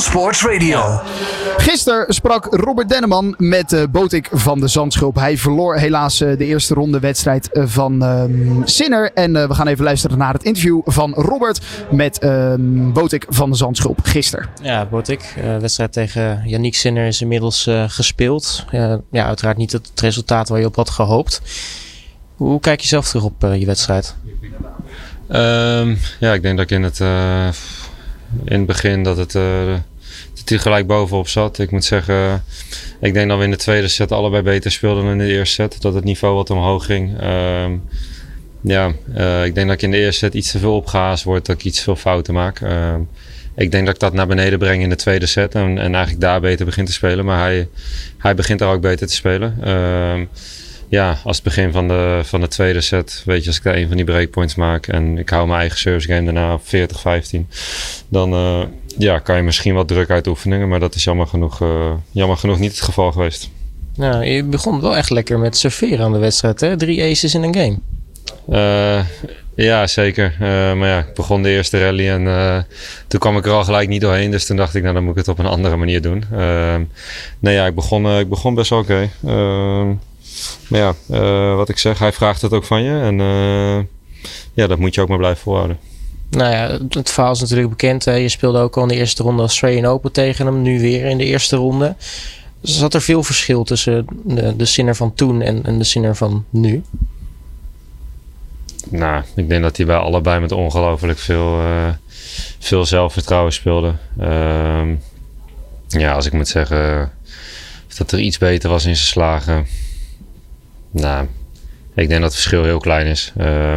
Sports Radio. Gisteren sprak Robert Denneman met uh, Botik van de Zandschulp. Hij verloor helaas uh, de eerste ronde wedstrijd uh, van uh, Sinner. En we gaan even luisteren naar het interview van Robert met ehm, Botik van de Zandschulp gisteren. Ja, Botik. wedstrijd tegen Yannick Sinner is inmiddels gespeeld. ja, uiteraard niet het resultaat waar je op had gehoopt. Hoe kijk je zelf terug op je wedstrijd? Um, ja, ik denk dat ik in het, in het begin dat het dat hij gelijk bovenop zat. Ik moet zeggen, ik denk dat we in de tweede set allebei beter speelden dan in de eerste set. Dat het niveau wat omhoog ging. Uh, ja, uh, ik denk dat ik in de eerste set iets te veel opgehaast word. Dat ik iets te veel fouten maak. Uh, ik denk dat ik dat naar beneden breng in de tweede set. En, en eigenlijk daar beter begin te spelen. Maar hij, hij begint daar ook beter te spelen. Uh, ja, als het begin van de, van de tweede set, weet je, als ik daar een van die breakpoints maak en ik hou mijn eigen service game daarna op 40-15, dan uh, ja, kan je misschien wat druk uitoefenen. Maar dat is jammer genoeg, uh, jammer genoeg niet het geval geweest. Nou, je begon wel echt lekker met serveren aan de wedstrijd, hè? Drie aces in een game. Uh, ja, zeker. Uh, maar ja, ik begon de eerste rally en uh, toen kwam ik er al gelijk niet doorheen. Dus toen dacht ik, nou dan moet ik het op een andere manier doen. nee ja, ik begon, ik begon best wel oké. Okay. Maar ja, uh, wat ik zeg, hij vraagt het ook van je. En uh, ja, dat moet je ook maar blijven volhouden. Nou ja, het verhaal is natuurlijk bekend. Hè? Je speelde ook al in de eerste ronde Australian Open tegen hem. Nu weer in de eerste ronde. Zat er veel verschil tussen de, de zinner van toen en, en de zinner van nu? Nou, ik denk dat hij bij allebei met ongelooflijk veel, uh, veel zelfvertrouwen speelde. Uh, ja, als ik moet zeggen dat er iets beter was in zijn slagen. Nou, ik denk dat het verschil heel klein is. Uh,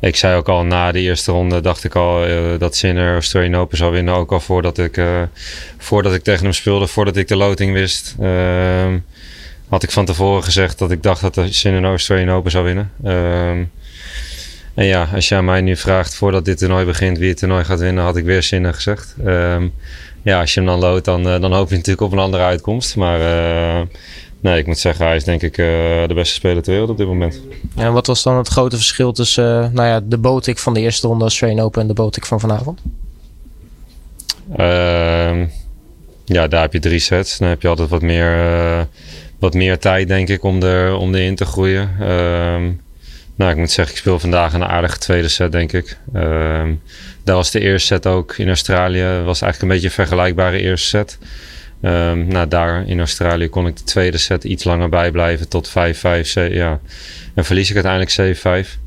ik zei ook al na de eerste ronde, dacht ik al uh, dat Sinner Australian Open zou winnen. Ook al voordat ik, uh, voordat ik tegen hem speelde, voordat ik de loting wist. Ehm, had ik van tevoren gezegd dat ik dacht dat de Sinner Australian Open zou winnen. Ehm, en ja, als aan mij nu vraagt voordat dit toernooi begint wie het toernooi gaat winnen, had ik weer Sinner gezegd. ja, als je hem dan loodt, dan, eh, dan hoop je natuurlijk op een andere uitkomst. Maar Nee, ik moet zeggen, hij is denk ik uh, de beste speler ter wereld op dit moment. Ja, en wat was dan het grote verschil tussen uh, nou ja, de Botik van de eerste ronde Australian Open en de Botik van vanavond? Uh, ja, daar heb je drie sets. Dan heb je altijd wat meer, uh, wat meer tijd, denk ik, om, er, om erin te groeien. Ehm, nou, ik moet zeggen, ik speel vandaag een aardige tweede set, denk ik. Ehm, daar was de eerste set ook in Australië. was eigenlijk een beetje een vergelijkbare eerste set. Um, nou, daar in Australië kon ik de tweede set iets langer bijblijven tot 5-5. Ja. En verlies ik uiteindelijk 7-5.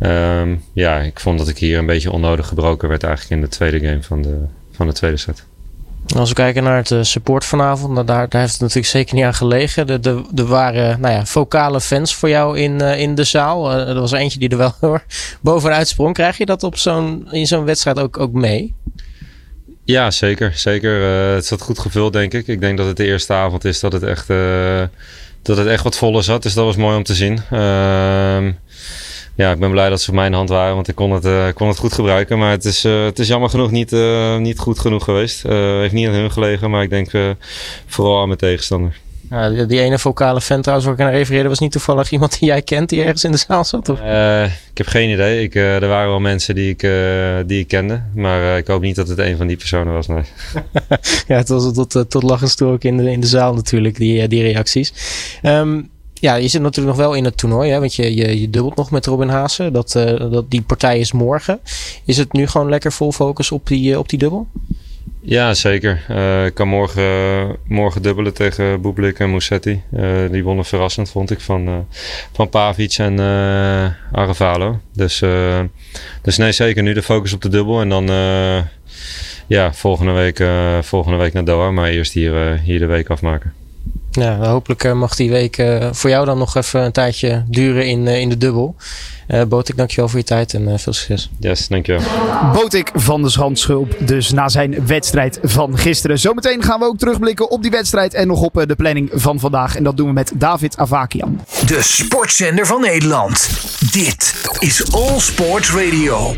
Um, ja, ik vond dat ik hier een beetje onnodig gebroken werd eigenlijk in de tweede game van de, van de tweede set. Als we kijken naar het uh, support vanavond, nou, daar, daar heeft het natuurlijk zeker niet aan gelegen. Er de, de, waren nou ja, vocale fans voor jou in, uh, in de zaal. Uh, er was eentje die er wel hoor, bovenuit sprong. Krijg je dat op zo'n, in zo'n wedstrijd ook, ook mee? Ja, zeker. zeker. Uh, het zat goed gevuld, denk ik. Ik denk dat het de eerste avond is dat het echt, uh, dat het echt wat voller zat. Dus dat was mooi om te zien. Uh, ja, ik ben blij dat ze op mijn hand waren, want ik kon het, uh, kon het goed gebruiken. Maar het is, het is jammer genoeg niet, niet goed genoeg geweest. heeft niet aan hun gelegen, maar ik denk vooral aan mijn tegenstander. Ja, die, die, ene vocale fan trouwens waar ik aan refereerde was niet toevallig iemand die jij kent die ergens in de zaal zat? Of? Uh, ik heb geen idee. Ik, uh, er waren wel mensen die ik, uh, die ik kende. Maar ik hoop niet dat het een van die personen was. Nee. ja, het was tot, tot lachens toe ook in de, in de zaal natuurlijk, die, die reacties. Um, ja, je zit natuurlijk nog wel in het toernooi, hè, want je, je, je dubbelt nog met Robin Haase. Dat, dat, die partij is morgen. Is het nu gewoon lekker vol focus op die, op die dubbel? Ja, zeker. Uh, ik kan morgen, morgen dubbelen tegen Bublik en Musetti. Uh, die wonnen verrassend, vond ik, van, uh, van Pavic en Aravalo. Dus, dus nee, zeker nu de focus op de dubbel. En dan ja, volgende week, volgende week naar Doha. Maar eerst hier, hier de week afmaken. Ja, hopelijk mag die week voor jou dan nog even een tijdje duren in, in de dubbel. Uh, Botik, dankjewel voor je tijd en uh, veel succes. Yes, dankjewel. Botik van de Zandschulp, dus na zijn wedstrijd van gisteren. Zometeen gaan we ook terugblikken op die wedstrijd en nog op uh, de planning van vandaag. En dat doen we met David Avakian. De sportzender van Nederland. Dit is All Sports Radio.